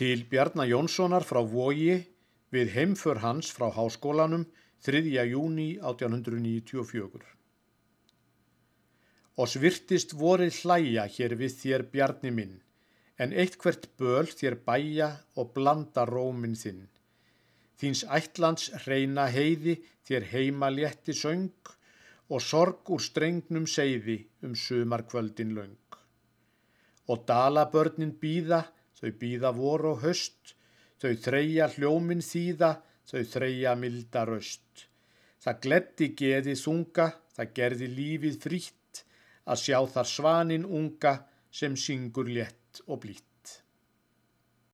Til Bjarnar Jónssonar frá Vogi við heimför hans frá háskólanum 3. júni 1894. Og svirtist vorið hlæja hér við þér Bjarni minn, en eitt hvert böl þér bæja og blanda rómin þinn. Þíns ætlands reyna heiði þér heima létti söng og sorg úr strengnum seiði um sumarkvöldin löng. Og dalabörnin býða, þau býða vor og höst, þau þreja hljómin þýða, þau þreja milda röst. Það gleddi geði þunga, það gerði lífið frítt, að sjá þar svanin unga sem syngur létt og blít.